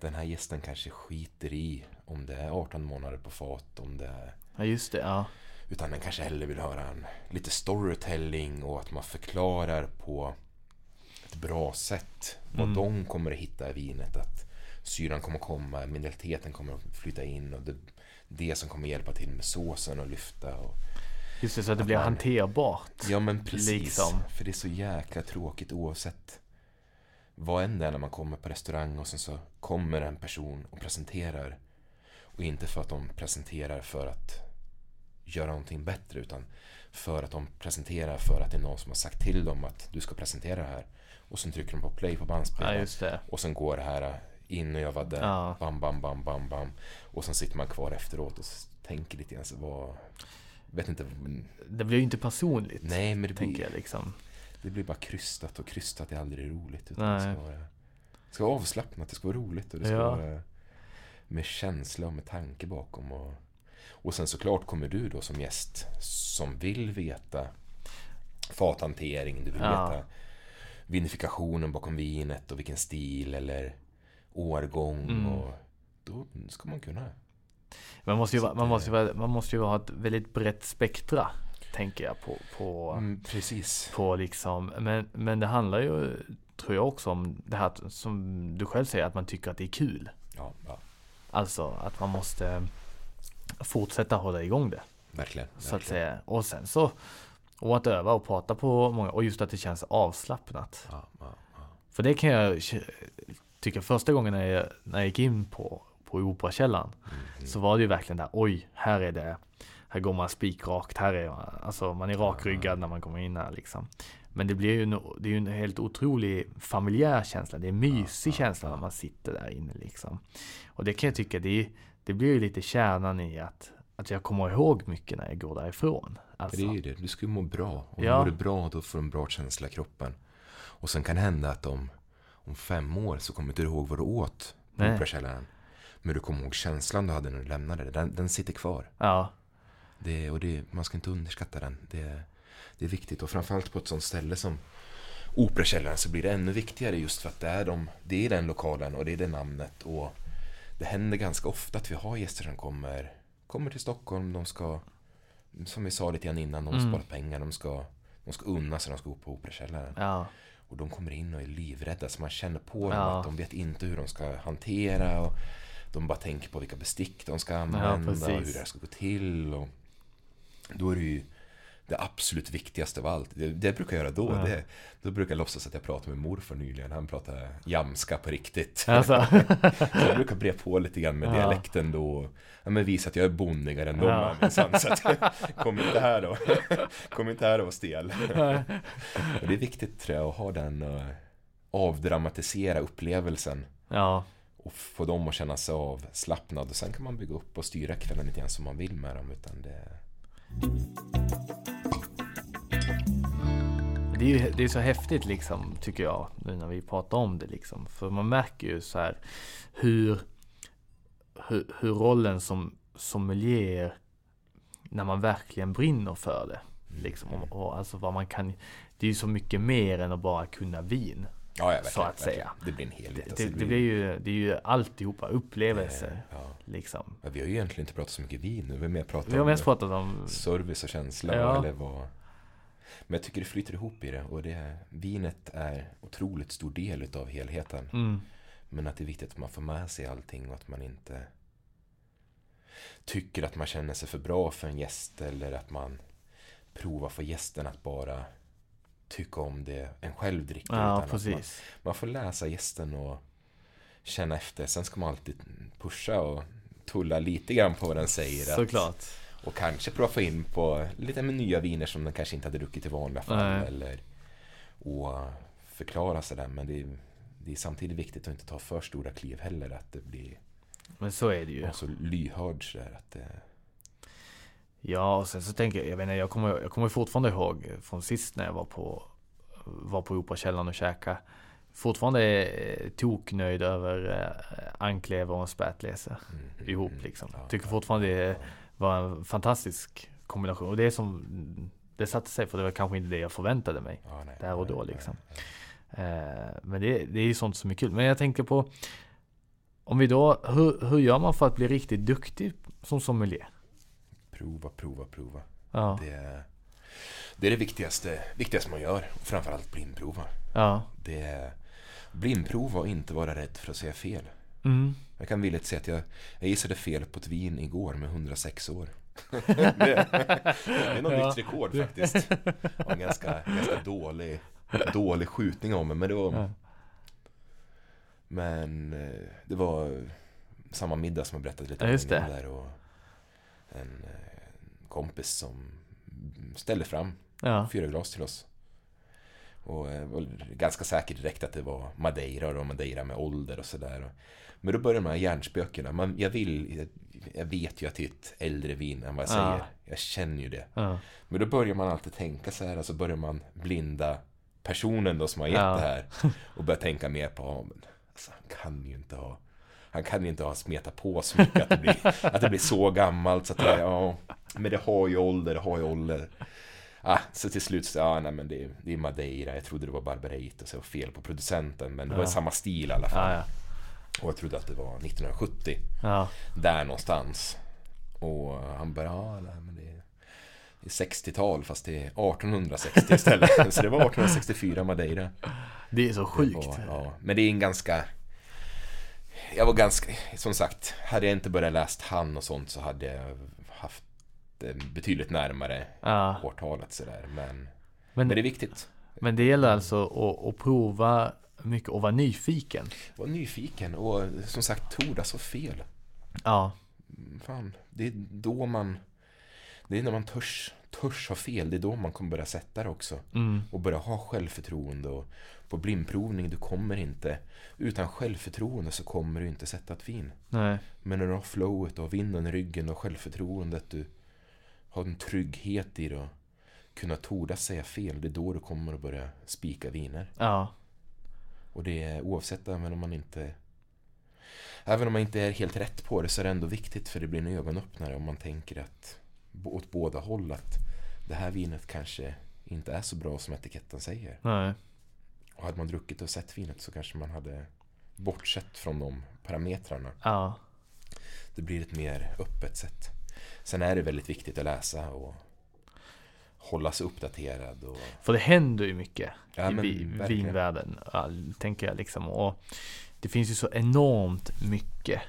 den här gästen kanske skiter i om det är 18 månader på fat, om det är Ja just det, ja. utan den kanske hellre vill höra en, lite storytelling och att man förklarar på ett bra sätt vad Mm. de kommer att hitta i vinet. Att syran kommer komma, mineraliteten kommer att flytta in och det, det som kommer hjälpa till med såsen och lyfta. Och, Just det, så att det blir man- hanterbart. ja men precis, Liksom. för det är så jäkla tråkigt oavsett vad än det är när man kommer på restaurang och sen så kommer en person och presenterar och inte för att de presenterar för att göra någonting bättre utan för att de presenterar för att det är någon som har sagt till dem att du ska presentera det här och sen trycker de på play på Ja bandspelaren det. och sen går det här inövade Ja. bam, bam, bam, bam, bam och sen sitter man kvar efteråt och tänker lite grann så vad vet inte Det blir ju inte personligt. nej men det blir, Tänker jag liksom. det blir bara krystat och krystat är aldrig roligt. Utan det Nej. ska vara, det ska vara avslappnat, det ska vara roligt och det ska Ja. vara med känsla och med tanke bakom. Och, och sen såklart kommer du då som gäst som vill veta fathantering, du vill Ja. veta vinifikationen bakom vinet och vilken stil eller årgång. Mm. Och då ska man kunna. Man måste ju, att man måste ju, vara- man måste ju ha ett väldigt brett spektra. Tänker jag på, på, Mm, precis. på liksom. Men, men det handlar ju, tror jag också om det här att- som du själv säger, att man tycker att det är kul. Ja, ja, Alltså att man måste fortsätta hålla igång det. verkligen. Så att verkligen. säga. Och sen så Och att öva och prata på många, och just att det känns avslappnat. Ja, ja, ja. För det kan jag tycka första gången när jag, när jag gick in på, på Operakällaren Mm. så var det ju verkligen där, oj, här är det, här går man spikrakt, här är man, alltså man är rakryggad när man kommer in här liksom. Men det blir ju en, det är ju en helt otrolig familjär känsla, det är en mysig känsla när man sitter där inne liksom. Och det kan jag tycka, det, är- det blir ju lite kärnan i att, att jag kommer ihåg mycket när jag går därifrån. Alltså, Det är ju det, du ska ju må bra. Och Ja. mår du bra, då får du en bra känsla i kroppen. Och sen kan det hända att om, om fem år så kommer inte du ihåg vad du åt på. Operakällaren. Men du kommer ihåg känslan du hade när du lämnade det. Den, den sitter kvar. ja, Det, och det, man ska inte underskatta den. Det, det är viktigt. Och framförallt på ett sånt ställe som Operakällaren så blir det ännu viktigare just för att det är, de, det är den lokalen och det är det namnet. Och det händer ganska ofta att vi har gäster som kommer, kommer till Stockholm. De ska, som vi sa lite grann innan, de Mm. sparar pengar. De ska, de ska unna sig, de ska gå på Operakällaren. ja, Och de kommer in och är livrädda så man känner på dem Ja. att de vet inte hur de ska hantera och de bara tänker på vilka bestick de ska använda och precis. hur det här ska gå till. Och då är det ju det absolut viktigaste av allt. Det, det jag brukar göra då, Ja. det, då brukar jag låtsas att jag pratar med morfar nyligen. Han pratar jamska på riktigt. alltså, Så jag brukar bre på lite grann med Ja. dialekten då. Ja, men visa att jag är bondigare än dem Ja. här minsann. Så att, kom inte här då. Kom inte här och var stel. Och det är viktigt tror jag att ha den uh, avdramatisera upplevelsen ja, och få dem att känna sig avslappnad och sen kan man bygga upp och styra kvällen lite grann som man vill med dem utan det Det är ju det är så häftigt liksom, tycker jag, nu när vi pratar om det liksom. För man märker ju så här hur, hur, hur rollen som sommelier, när man verkligen brinner för det. Liksom, och, och alltså vad man kan, det är ju så mycket mer än att bara kunna vin. Ja, ja, Så att säga. Det blir en helhet. Det, alltså, det, det blir ju, det är ju alltihopa upplevelser. eh, ja. Liksom. Vi har ju egentligen inte pratat så mycket vin nu. Vi har mer pratat Vi har om mest pratat om, service och känsla eller vad Men jag tycker det flyter ihop i det och det Vinet är otroligt stor del utav helheten mm, Men att det är viktigt att man får med sig allting och att man inte Tycker att man känner sig för bra för en gäst eller att man Provar för gästen att bara Tycka om det en själv dricker ja utan att man, precis. man får läsa gästen och Känna efter Sen ska man alltid pusha och Tulla lite grann på vad den säger att- Såklart. Och kanske prova få in på lite med nya viner som den kanske inte hade druckit i vanliga fall. Nej. Eller, och förklara sådär. Men det är, det är samtidigt viktigt att inte ta för stora kliv heller. Att det blir Men så är det ju. ja. så lyhörd sådär. Att det, Ja, och sen så tänker jag, jag vet inte, jag kommer, jag kommer fortfarande ihåg från sist när jag var på, var på Operakällaren och käka. Fortfarande är eh, toknöjd över eh, anklever och en spätlese mm, ihop mm, liksom. ja, Tycker fortfarande det ja. Var en fantastisk kombination. Och det är som, det satte sig för det var kanske inte det jag förväntade mig. Ja, nej, där och nej, då, nej, liksom. nej. Eh, men det, det är ju sånt som är kul. Men jag tänker på, om vi då, hur, hur gör man för att bli riktigt duktig som sommelier? Prova, prova, prova. Ja, Det, är- det är det viktigaste, viktigaste man gör. Framförallt blindprova. ja, Det blindprova och inte vara rädd för att säga fel. mm. Jag kan villigt säga att jag, jag gissade fel på ett vin igår med 106 år. det, det är nog Ja. nytt rekord faktiskt. Och en ganska, ganska dålig, dålig skjutning om mig. Men det var, Ja. men eh, det var samma middag som jag berättade lite Ja, innan det. där. Och en eh, kompis som ställde fram ja. fyra glas till oss. Och jag var ganska säker direkt att det var Madeira och Madeira med ålder och sådär. Men då börjar de här hjärnspökena. Man, jag vill, jag, jag vet ju att det är ett äldre vin än vad jag Ja. säger. Jag känner ju det. Men då börjar man alltid tänka så här, och så börjar man blinda personen då som har gett det här. Och börja tänka mer på, ja, men, alltså, han kan ju inte ha han kan ju inte ha smetat på så mycket att det blir, att det blir så gammalt så att det, ja, men det har ju ålder, det har ju ålder. Ah, så till slut så, ja nej men det, är- det är Madeira, jag trodde det var Barbarito, så jag var fel på producenten, men det var Ja. i samma stil i alla fall. Ja, ja. Och jag trodde att det var 1970 ja. där någonstans. Och han bara, ja, nej, men det är, det är 60-tal fast det är 1860 istället. så det var 1864 Madeira. Det är så sjukt. Var, ja. Men det är en ganska... Jag var ganska, som sagt, hade jag inte börjat läst han och sånt så hade jag haft betydligt närmare Ja. årtalet sådär. Men, Men, men det är viktigt. men det gäller alltså att, att prova mycket och vara nyfiken. Var nyfiken och som sagt tordas ha fel. Ja. Fan, det är då man Det är när man törs, törs ha fel, det är då man kommer börja sätta det också. Mm. Och börja ha självförtroende och på blindprovning, du kommer inte Utan självförtroende så kommer du inte sätta ett vin. Nej. Men när du har flowet och vinden i ryggen och självförtroendet, du har en trygghet i det och kunna tordas säga fel, det är då du kommer att börja spika viner. Ja. Och det är oavsett även om man inte Även om man inte är helt rätt på det så är det ändå viktigt för det blir en ögonöppnare om man tänker att åt båda håll att det här vinet kanske inte är så bra som etiketten säger. Nej. Och hade man druckit och sett vinet så kanske man hade bortsett från de parametrarna. Ja. Det blir ett mer öppet sätt. Sen är det väldigt viktigt att läsa och hålla sig uppdaterad. Och, För det händer ju mycket Ja, i men vinvärlden, tänker jag liksom. Och det finns ju så enormt mycket.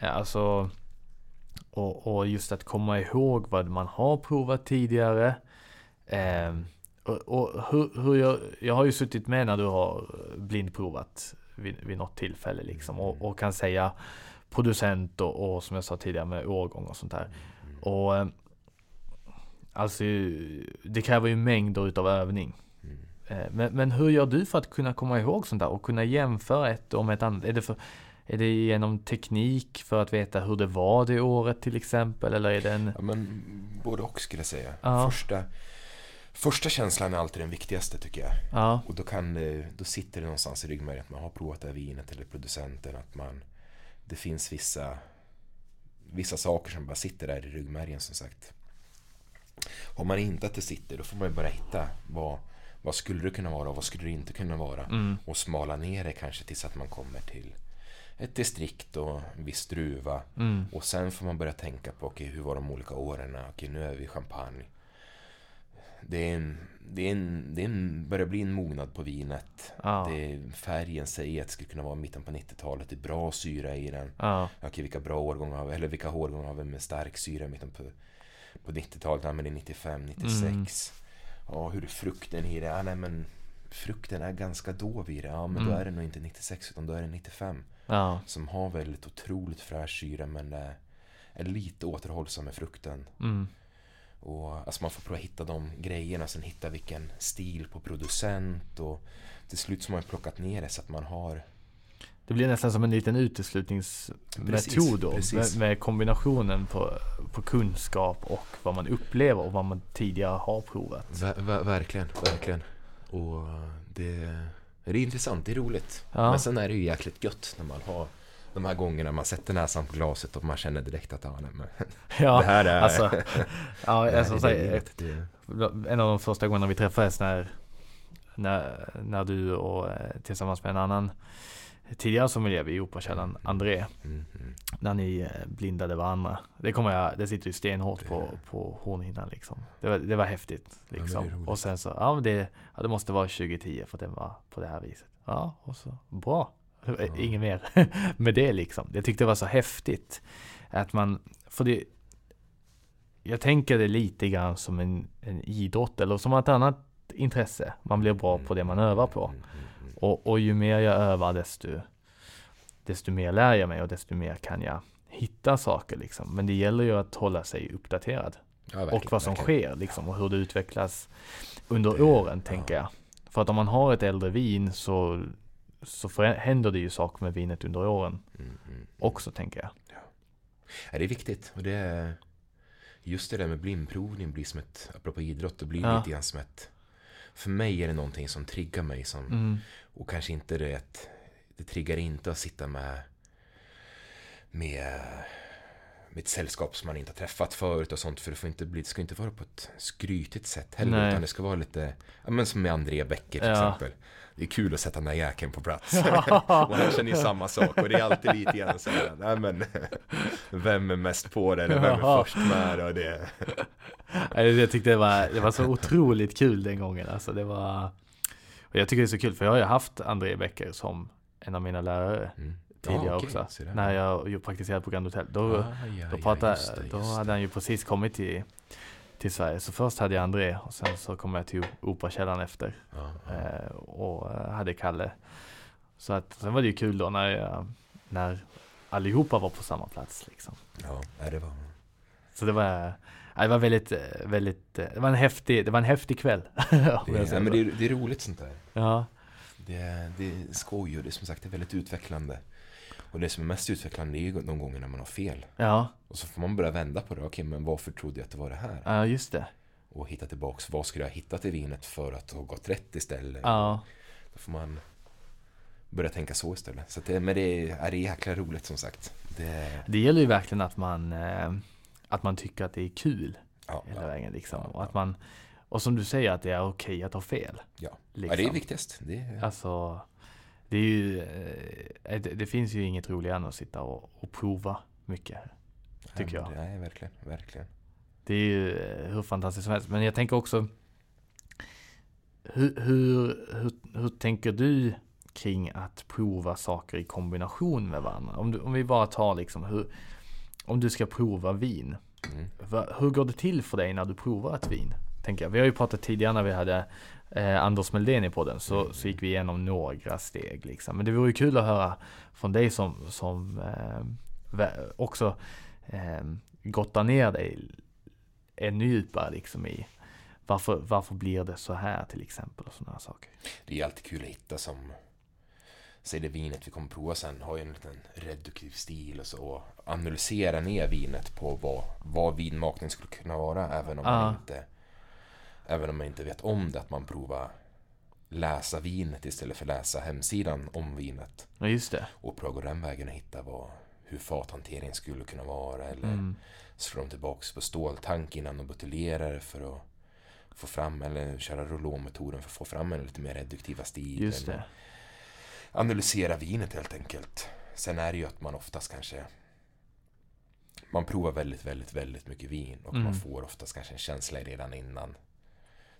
Alltså, och, och just att komma ihåg vad man har provat tidigare. Ehm, och och hur, hur jag, jag har ju suttit med när du har blindprovat vid, vid något tillfälle liksom. Och, och kan säga producent och, och som jag sa tidigare med årgång och sånt där. Och eh, alltså det kräver ju mängder utav övning. mm. Eh, Men, men hur gör du för att kunna komma ihåg sånt där och kunna jämföra ett om ett annat? Är det, för, är det genom teknik för att veta hur det var det året till exempel? Eller är det en... Ja, men både och skulle jag säga. Ja. Första, första känslan är alltid den viktigaste tycker jag. Ja, Och då, kan det, då sitter det någonstans i ryggmärgen att man har provat det här vinet eller producenten. Att man, det finns vissa, vissa saker som bara sitter där i ryggmärgen som sagt. Har man inte att det sitter då får man ju bara hitta vad, vad skulle det kunna vara och vad skulle det inte kunna vara. mm, Och smala ner det kanske tills att man kommer till ett distrikt och en viss druva. mm, Och sen får man börja tänka på, okej, hur var de olika åren? Okej, nu är vi i champagne. Det, är en, det, är en, det är en, börjar bli en mognad på vinet. ja, Det är, färgen säger att det skulle kunna vara mitten på 90-talet. Det är bra syra i den. ja, Okej, vilka bra årgångar har vi? Eller vilka årgångar har vi med stark syra mitten på, på 90-talet? Ja, men det är 95, 96. Mm. Ja, hur är frukten i det? Ja, nej, men frukten är ganska dov i det. Ja, men då Mm. är det nog inte 96 utan då är det 95 ja, som har väldigt otroligt fräsch syra men är, är lite återhållsam med frukten. mm, Och alltså man får prova hitta de grejerna, sen hitta vilken stil på producent och till slut så har man plockat ner det så att man har Det blir nästan som en liten uteslutningsmetod då. Med, precis. med kombinationen på, på kunskap och vad man upplever och vad man tidigare har provat. Ver, ver, verkligen, verkligen. Och det, det är intressant, det är roligt. Ja. Men sen är det ju jäkligt gött när man har de här gångerna man sätter näsan på glaset och man känner direkt att ah, nej, men, Ja, det här är... alltså, ja, det som är. Det- en av de första gångerna vi träffades när, när, när du och eh, tillsammans med en annan tidigare sommelier i Operakällaren, André, Mm, mm. när ni eh, blindade varandra. Det kommer jag, det sitter ju stenhårt på, på hornhinnan liksom. Det var, det var häftigt liksom. roligt. och sen så, ja men det, ja, det måste vara 2010 för att den var på det här viset. Ja, och så, bra. Inget mer med det liksom. Jag tyckte det var så häftigt. Att man, för det, jag tänker det lite grann som en, en idrott eller som ett annat intresse. Man blir bra på det man övar på. Mm, mm, mm. Och, och ju mer jag övar desto, desto mer lär jag mig och desto mer kan jag hitta saker liksom. Men det gäller ju att hålla sig uppdaterad. Ja, och vad som verkligen. sker liksom och hur det utvecklas under Det- åren ja. tänker jag. För att om man har ett äldre vin så, så händer det ju saker med vinet under åren Mm, mm. också tänker jag. Ja, det är viktigt. Och det är just det där med blindprovning blir som ett, apropå idrott, det blir Ja. lite grann som ett för mig är det någonting som triggar mig som, Mm. och kanske inte det det triggar inte att sitta med med, med ett sällskap som man inte har träffat förut och sånt för det får inte bli, det ska inte vara på ett skrytigt sätt heller Nej. utan det ska vara lite, ja men som med André Bäcker till Ja. exempel. Det är kul att sätta den där jäkeln på plats. och han känner ju samma sak och det är alltid lite grann så här, nej men vem är mest på det eller vem är först med och det. Jag tyckte det var, det var så otroligt kul den gången. Alltså det var, och jag tycker det är så kul för jag har ju haft André Bäcker som en av mina lärare Mm. Tidigare okej, också. så där. När jag praktiserade på Grand Hotel. Då, Ah, ja, då, ja, pratade, just det, då hade det. han ju precis kommit till, till Sverige. Så först hade jag André och sen så kom jag till Operakällaren efter. Ja, ja. Eh, och eh, hade Kalle. Så att, sen var det ju kul då när, jag, när allihopa var på samma plats. Liksom. ja, det var... Så det var, ja, det var väldigt, eh, väldigt, eh, det var en häftig, det var en häftig kväll. Det, nej, men det, är, det är roligt sånt där. Ja, Det det är skoj och det är som sagt det är väldigt utvecklande. Och det som är mest utvecklande är ju de gånger när man har fel. ja, Och så får man börja vända på det. Okej, men varför trodde jag att det var det här? ja, just det. Och hitta tillbaks, vad skulle jag ha hittat i vinet för att ha gått rätt istället? Ja, Då får man börja tänka så istället. Så det, men det är, är det jäkla roligt som sagt. Det, det gäller ju verkligen att man, eh, att man tycker att det är kul ja, hela ja, vägen liksom. Ja, Och att man, och som du säger att det är okej att ha fel. ja. Liksom. ja, det är viktigast. Det är, Alltså, det är ju, eh, det, det finns ju inget roligare än att sitta och, och prova mycket. tycker jag. Nej, verkligen, verkligen. Det är ju eh, hur fantastiskt som helst. Men jag tänker också, hur, hur, hur, hur tänker du kring att prova saker i kombination med varandra? Om, du, om vi bara tar liksom, hur, om du ska prova vin, Mm. Hur går det till för dig när du provar ett vin? Tänker jag. Vi har ju pratat tidigare när vi hade eh, Anders Meldén i podden så, så gick vi igenom några steg liksom. Men det vore ju kul att höra från dig som, som eh, också eh, gottar ner dig ännu djupare liksom i varför, varför blir det så här till exempel och sådana saker. Det är alltid kul att hitta som Säg det vinet vi kommer prova sen har ju en liten reduktiv stil och så och analysera ner vinet på vad, vad vinmakning skulle kunna vara även om Ja. man inte Även om man inte vet om det att man provar läsa vinet istället för läsa hemsidan om vinet Ja just det. och prova gå den vägen och hitta vad, hur fathantering skulle kunna vara eller Mm. slå dem tillbaks på ståltank innan de buteljerar det för att få fram eller köra rouleaumetoden för att få fram en lite mer reduktiva stil. Just det. Analysera vinet helt enkelt. Sen är det ju att man oftast kanske man provar väldigt, väldigt, väldigt mycket vin och Mm. man får oftast kanske en känsla redan innan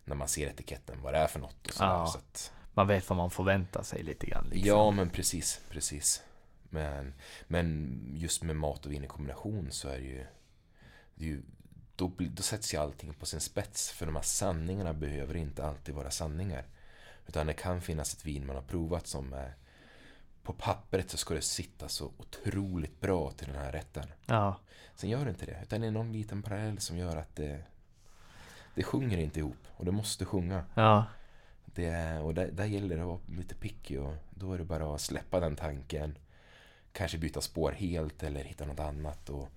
när man ser etiketten vad det är för något och sådär. Ja. Så att, Man vet vad man förväntar sig lite grann. Liksom. Ja, men precis, precis. Men, men just med mat och vin i kombination så är det ju, det är ju då, då sätts ju allting på sin spets. För de här sanningarna behöver inte alltid vara sanningar. Utan det kan finnas ett vin man har provat som är på pappret så ska det sitta så otroligt bra till den här rätten. Ja, Sen gör det inte det. Utan det är någon liten parallell som gör att det, det sjunger inte ihop. Och det måste sjunga. ja, Det och där, där gäller det att vara lite picky och då är det bara att släppa den tanken. Kanske byta spår helt eller hitta något annat och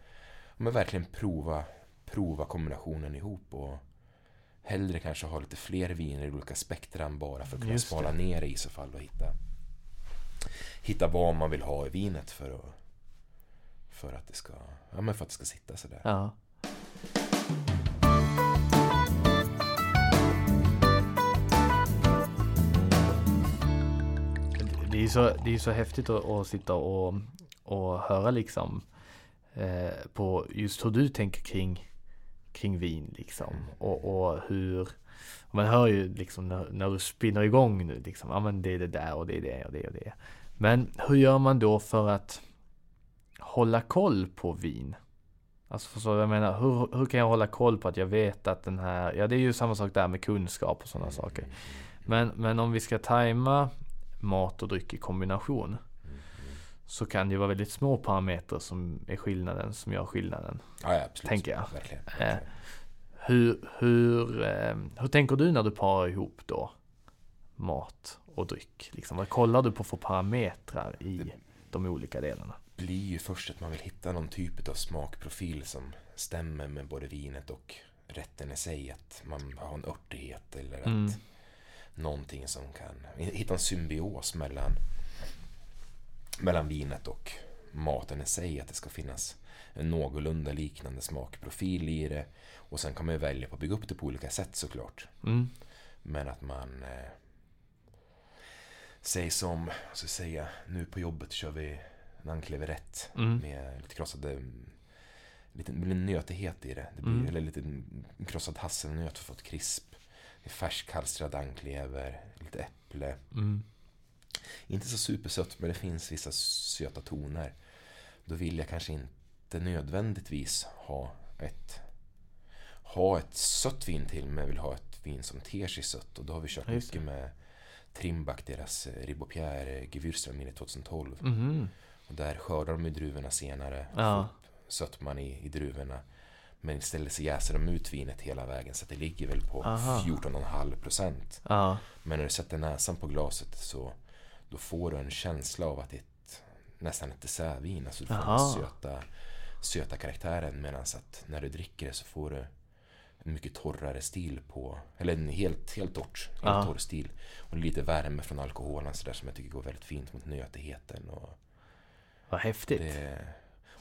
men verkligen prova, prova kombinationen ihop och hellre kanske ha lite fler viner i olika spektran bara för att kunna smala ner det i så fall och hitta, hitta vad man vill ha i vinet för att, för att det ska, ja, men för att det ska sitta sådär. ja. Är ju så, det är ju så häftigt att, att sitta och, och höra liksom eh, på just hur du tänker kring, kring vin liksom. Och, och hur man hör ju liksom när, när du spinner igång nu liksom. Ja men det är det där och det är det och det och det. Men hur gör man då för att hålla koll på vin? Alltså förstår du jag menar? Hur, hur kan jag hålla koll på att jag vet att den här, ja det är ju samma sak där med kunskap och sådana saker. Men, men om vi ska tajma mat och dryck i kombination så kan det ju vara väldigt små parametrar som är skillnaden, som gör skillnaden. Ja, ja absolut. Tänker jag. Verkligen. Eh, verkligen. Hur, hur, eh, hur tänker du när du parar ihop då mat och dryck? Liksom, vad kollar du på för parametrar i de olika delarna? blir ju först att man vill hitta någon typ av smakprofil som stämmer med både vinet och rätten i sig. Att man har en örtighet eller att Mm. Någonting som kan hitta en symbios mellan, mellan vinet och maten i sig. Att det ska finnas en någorlunda liknande smakprofil i det. Och sen kan man ju välja på att bygga upp det på olika sätt såklart. Mm. Men att man eh, Säg som, jag säga, nu på jobbet kör vi en ankleverett Mm. med lite krossade lite, lite nötighet i det. det blir, Mm. Eller lite krossad hasselnöt för att få ett krisp. Färskhalstrad anklever, lite äpple. Mm. inte så supersött, men det finns vissa söta toner. Då vill jag kanske inte nödvändigtvis ha ett ha ett sött vin till, men jag vill ha ett vin som ter sig sött. Och då har vi kört Ja, mycket med Trimbach, deras eh, Ribopierre Gewürztraminer 2012. Mhm. Och där skördar de ju druvorna senare. Ja. Sötman i, i druvorna. Men istället så jäser de ut vinet hela vägen så att det ligger väl på Aha. 14,5 procent. Ja. Men när du sätter näsan på glaset så då får du en känsla av att det är ett, nästan ett dessertvin. Alltså du får Aha. den söta, söta karaktären medan att när du dricker det så får du en mycket torrare stil på, eller en helt, helt torrt, helt Ja. torr stil. Och lite värme från alkoholen så där som jag tycker går väldigt fint mot nötigheten. Och Vad häftigt. det,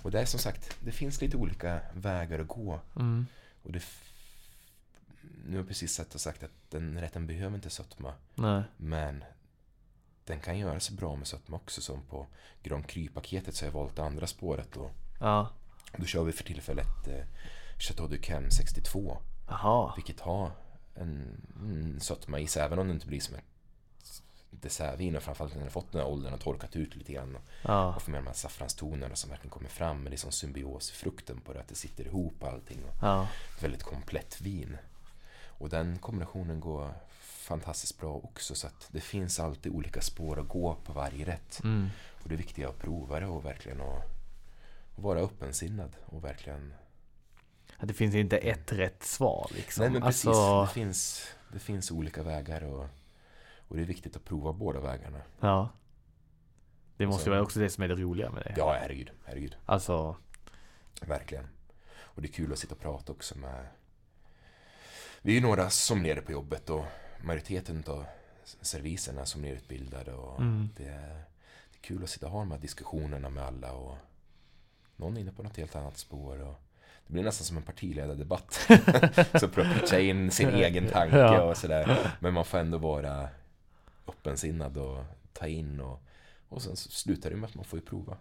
och det är som sagt, det finns lite olika vägar att gå. Mm. Och det, nu har jag precis sett och sagt att den rätten behöver inte sötma. Nej. Men den kan göra sig bra med sötma också. Som på Grand Cru-paketet så har jag valt det andra spåret. Då, Ja. då kör vi för tillfället eh, Chateau du Cam 62. Jaha. Vilket har en, en sötma i sig. Även om det inte blir som ett dessertvin. Och framförallt när den har fått den här åldern och torkat ut lite grann. Och, Ja. och får med de här saffranstonerna som verkligen kommer fram. Men det är som symbios i frukten på det. Att det sitter ihop allting. Och Ja. väldigt komplett vin. Och den kombinationen går fantastiskt bra också. Så att det finns alltid olika spår att gå på varje rätt. Mm. Och det är viktigt att prova det och verkligen att, att vara öppensinnad och verkligen... Att det finns inte ett rätt svar liksom. Nej men precis, Alltså, det, finns, det finns olika vägar och, och det är viktigt att prova båda vägarna. ja. Det måste Så- vara också det som är det roliga med det. Ja, herregud, herregud. Alltså, Verkligen. Och det är kul att sitta och prata också med... Vi är ju några sommelierer på jobbet och majoriteten av serviserna är sommelierutbildade och Mm. det, är, det är kul att sitta och ha de här diskussionerna med alla och någon är inne på något helt annat spår och det blir nästan som en partiledardebatt. så för att pitcha in sin egen tanke och sådär. Men man får ändå vara öppensinnad och ta in och, och sen slutar det med att man får ju prova.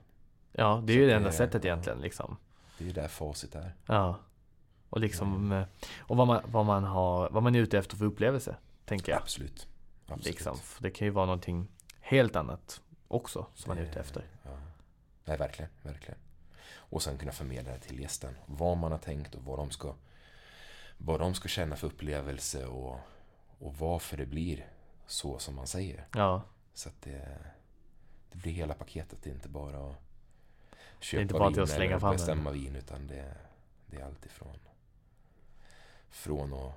ja det är Så ju det det- enda sättet egentligen liksom. Det är ju där facit är. Ja. Och liksom, eh, och vad man, vad man har, vad man är ute efter för upplevelse, tänker jag. Absolut. Absolut. Liksom. Det kan ju vara någonting helt annat också som man är ute efter. Ja. Nej, verkligen, verkligen. Och sen kunna förmedla det till gästen. Vad man har tänkt och vad de ska, vad de ska känna för upplevelse och, och varför det blir så som man säger. Ja, Så att det, det blir hela paketet. Det är inte bara att köpa inte bara till vin att slänga eller bestämma vin utan det, det är allt ifrån från att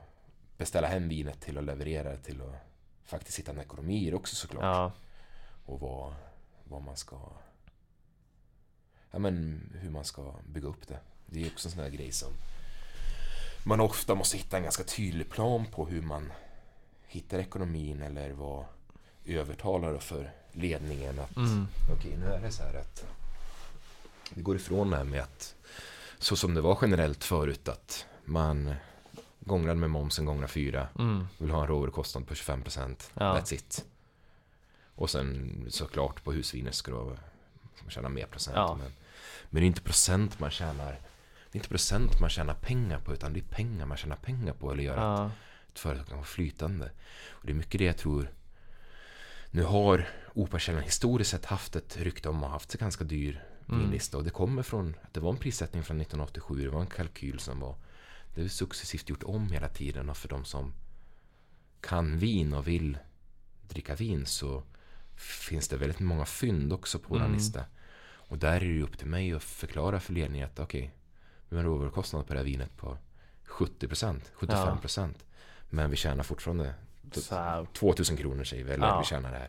beställa hem vinet till att leverera det till att faktiskt hitta en ekonomi i det också såklart. ja, Och vad, vad man ska... Ja men hur man ska bygga upp det. Det är också en sån här grej som man ofta måste hitta en ganska tydlig plan på hur man hittar ekonomin eller vad övertalar för ledningen att mm, okej nu är det så här att vi går ifrån det här med att så som det var generellt förut att man gångrar med momsen gångrar fyra mm, vill ha en råvarukostnad på 25% Ja. That's it. Och sen såklart på husviner ska du tjäna mer procent. Ja. Men, men det är inte procent man tjänar. Det är inte procent man tjänar pengar på utan det är pengar man tjänar pengar på eller gör att ja, ett företag kan vara flytande. Och det är mycket det jag tror. Nu har Opakällan historiskt sett haft ett rykte om att ha haft en ganska dyr Mm. vinlista. Och det kommer från att det var en prissättning från 1987. Det var en kalkyl som var det är successivt gjort om hela tiden. Och för de som kan vin och vill dricka vin så finns det väldigt många fynd också på Mm. lista. Och där är det ju upp till mig att förklara för ledningen att okej, vi har en råvarukostnad på det här vinet på 70%, 75%. Men vi tjänar fortfarande så här, 2000 kronor säger vi, eller Ja. vi tjänar det här.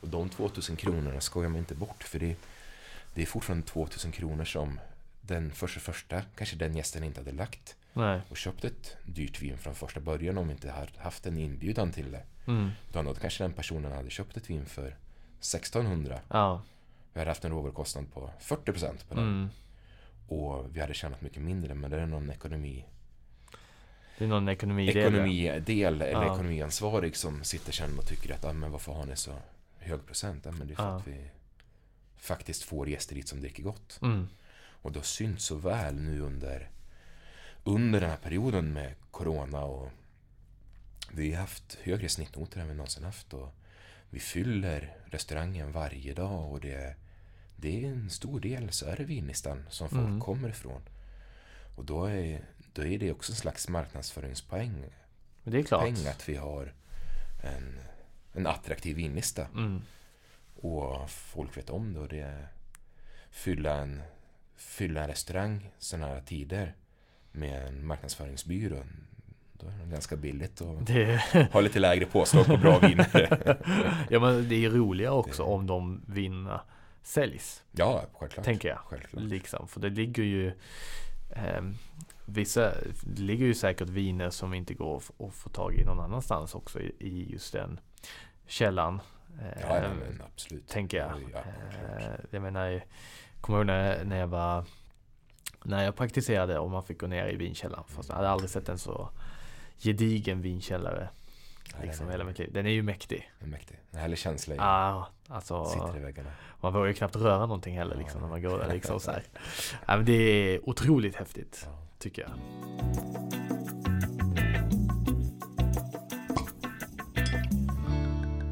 Och de 2000 kronorna skojar man inte bort för det, det är fortfarande 2000 kronor som den första, första kanske den gästen inte hade lagt nej, och köpt ett dyrt vin från första början om vi inte hade haft en inbjudan till det. mm, då kanske den personen hade köpt ett vin för 1600. ja, Vi hade haft en råvarukostnad på 40% på den. mm. Och vi hade tjänat mycket mindre men det är någon ekonomi Det är någon ekonomi i det. ekonomidel eller Ja. ekonomiansvarig som sitter sen och tycker att ah, men varför har ni så hög procent? Ah, men det är för Ja. att vi faktiskt får gäster dit som dricker gott. Mm, Och det har synts så väl nu under under den här perioden med Corona och vi har haft högre snittnoter än vi någonsin haft och vi fyller restaurangen varje dag och det, det är en stor del så är det vinlistan som folk Mm. kommer ifrån. Och då är, då är det också en slags marknadsföringspoäng. Men det är klart. Poäng att vi har en, en attraktiv vinlista. Mm. Och folk vet om det och det är fylla en, fylla en restaurang sådana här tider med en marknadsföringsbyrå. Då är det ganska billigt och Det, ha lite lägre påslag på bra viner. ja men det är roligare också Det- om de vinerna säljs. ja, självklart. Tänker jag. Självklart. Liksom, för det ligger ju ehm, Vissa, det ligger ju säkert viner som inte går att få- tag i någon annanstans också i, i just den källan. Ja, ja, Ehm, men absolut. tänker jag. Ja. Eh, jag menar, jag kommer ihåg när, när jag var när jag praktiserade och man fick gå ner i vinkällaren. Fast jag hade aldrig sett en så gedigen vinkällare Ja, liksom den hela är- mitt liv. Den är ju mäktig. En mäktig. En härlig känsla i. Ah, alltså, Sitter i väggarna. man vågar ju knappt röra någonting heller liksom, när man går där liksom så här. Ja, men det är otroligt häftigt, Ja tycker jag.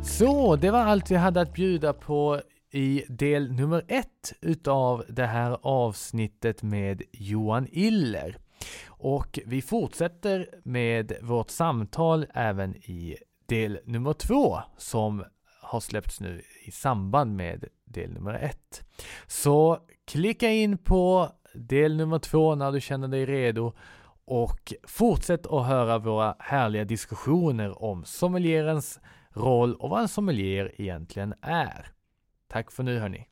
Så, det var allt vi hade att bjuda på i del nummer ett utav det här avsnittet med Johan Iller. Och vi fortsätter med vårt samtal även i del nummer två som har släppts nu i samband med del nummer ett. Så klicka in på del nummer två när du känner dig redo och fortsätt att höra våra härliga diskussioner om sommelierens roll och vad en sommelier egentligen är. Tack för nu hörni.